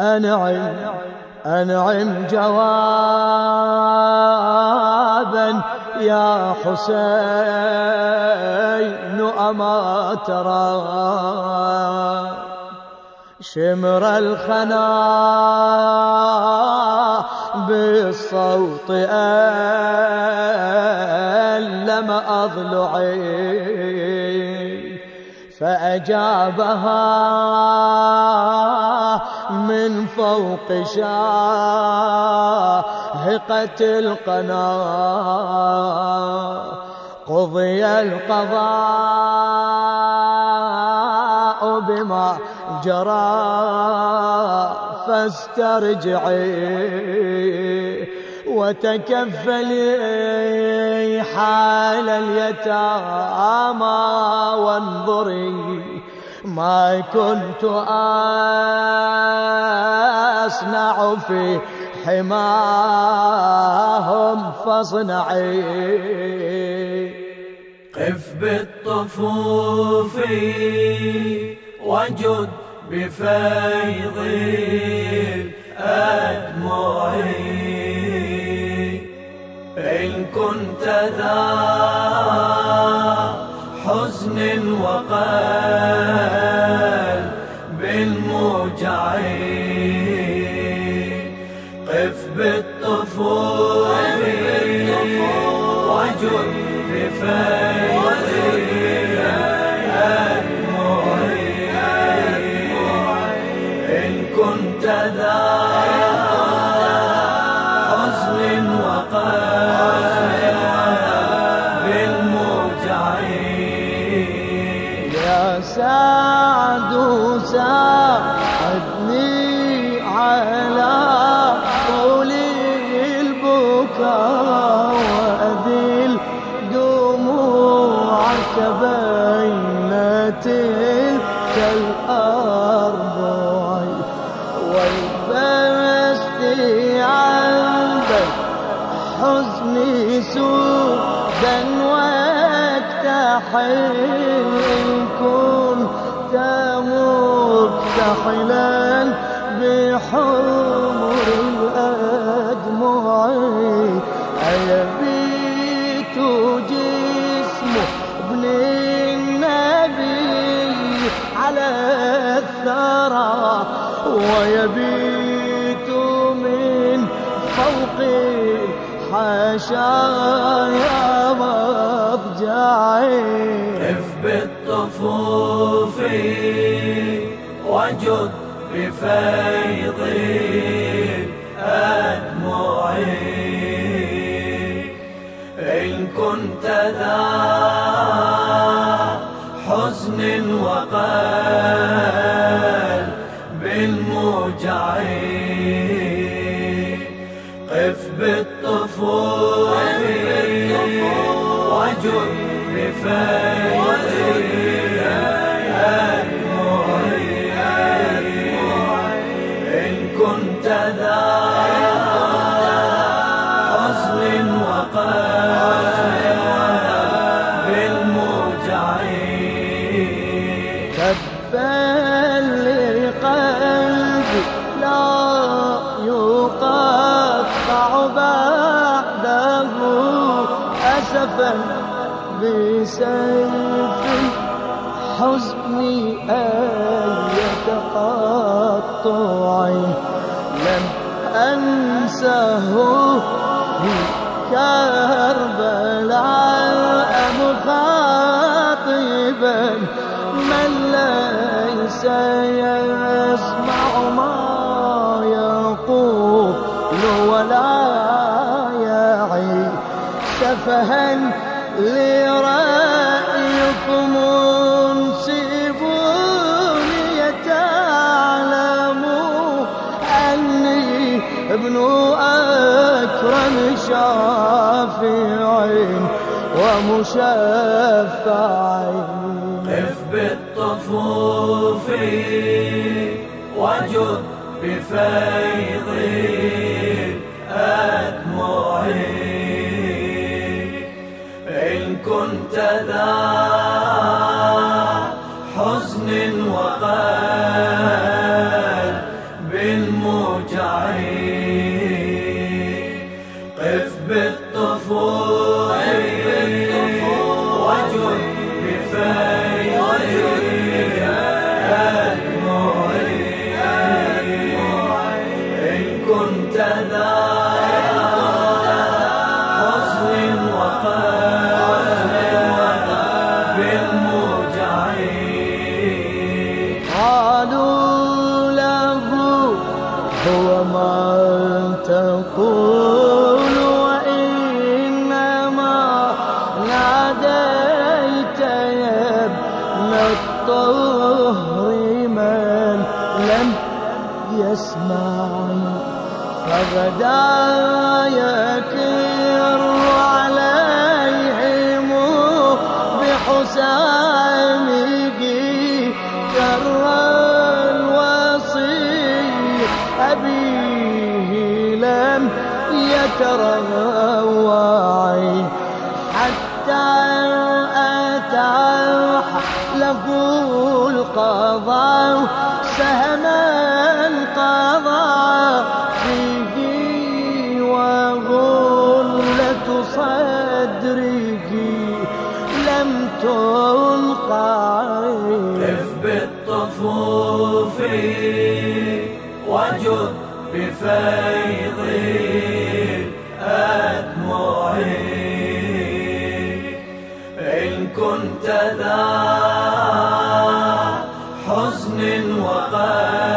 أنعم أنعم جوابا يا حسين أما ترى. شمر الخنا بالصوت ألم أضلعي فأجابها من فوق شاهقة القناة. قضي القضاء بما جرى فاسترجعي وتكفلي حال اليتامى وانظري. ما كنت أصنع في حماهم فاصنعي. قف بالطفوف وجد بفيض الأدمع. إن كنت ذا حزن وقل بين تلك الأربع والبستي عندك حزني سودا واكتحل كنت مكتحلا بحمر ويبيت من فوق الحشايا مضجعي قف بالطفوف وجد بفيض الأدمع إن كنت ذا حزن وقل كنت ذا حزن وقل بالموجع تبا لقلبي لا يقطع بعده أسفا بسيف حزني أن يتقطع لم أنسه في كربلاء مخاطبا. من ليس يسمع ما يقول ولا يعي سفها انسبوني تعلموا أني ابن أكرم شافع ومشفع قف بالطفوف وجد بفيض ذا هو ما تقول وإنما ناديت يا ابن الطهر من لم يسمع. فغدا يتروعي حتى أتاح له القضاء سهما قضى فيه وغلة صدره لم تلقى قف بالطفوف وجد بفيض حزن وقلب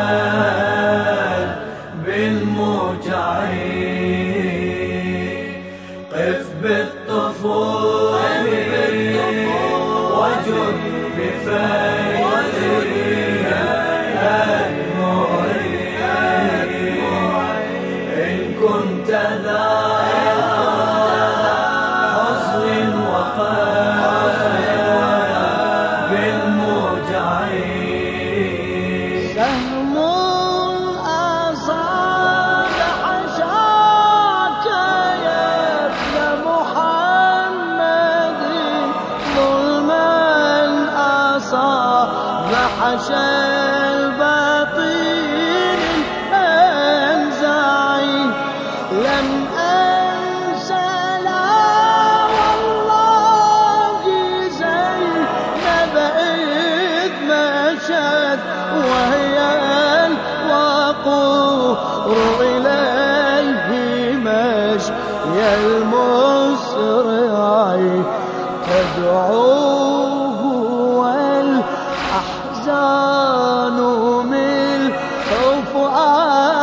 تدعوه والأحزان من فؤادها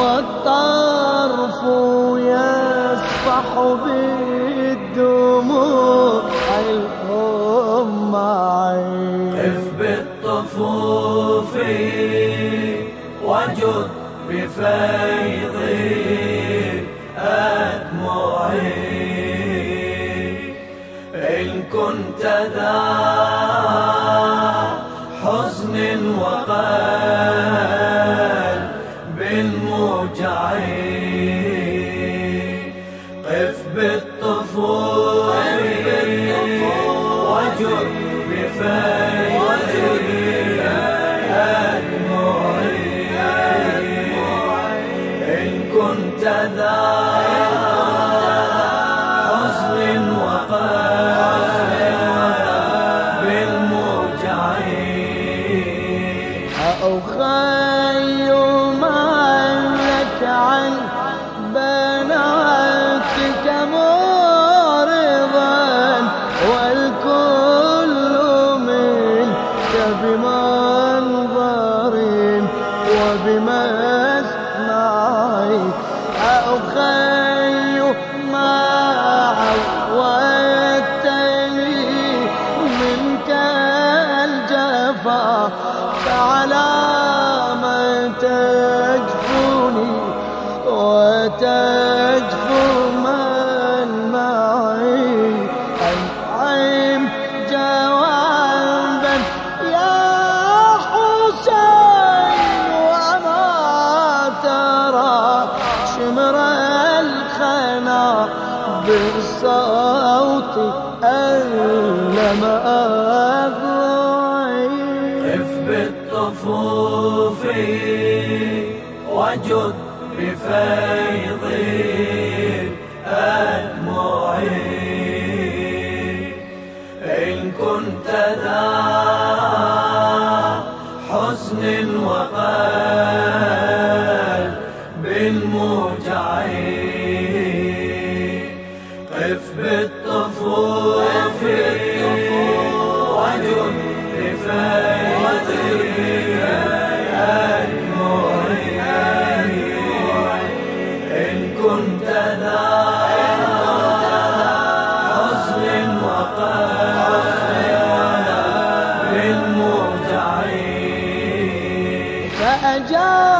والطرف يسفح بالدموع الأمعين. قف بالطفوف وجد بفيض أدمعي كنت ذا حزن وقلب موجعين قف بالطفول وجد بفيض فعلى ما تجفوني وتجفو من معي. أنعم جوابا يا حسين وما ترى. شمر الخنا بالصوت ألم صفوفي وجد بفيض المعين. إن كنت ذا حزن وقلب job.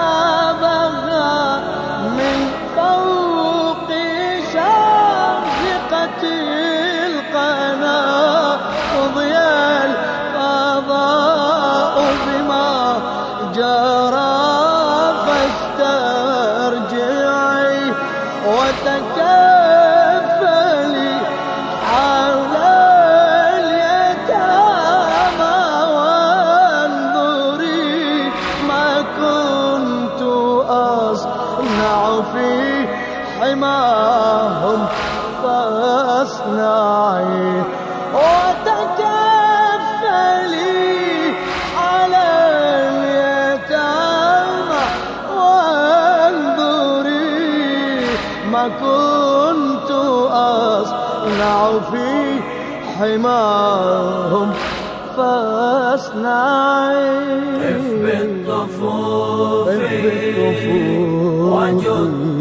كنت أصنع في حماهم فاصنع اثبت طفوفي. وجد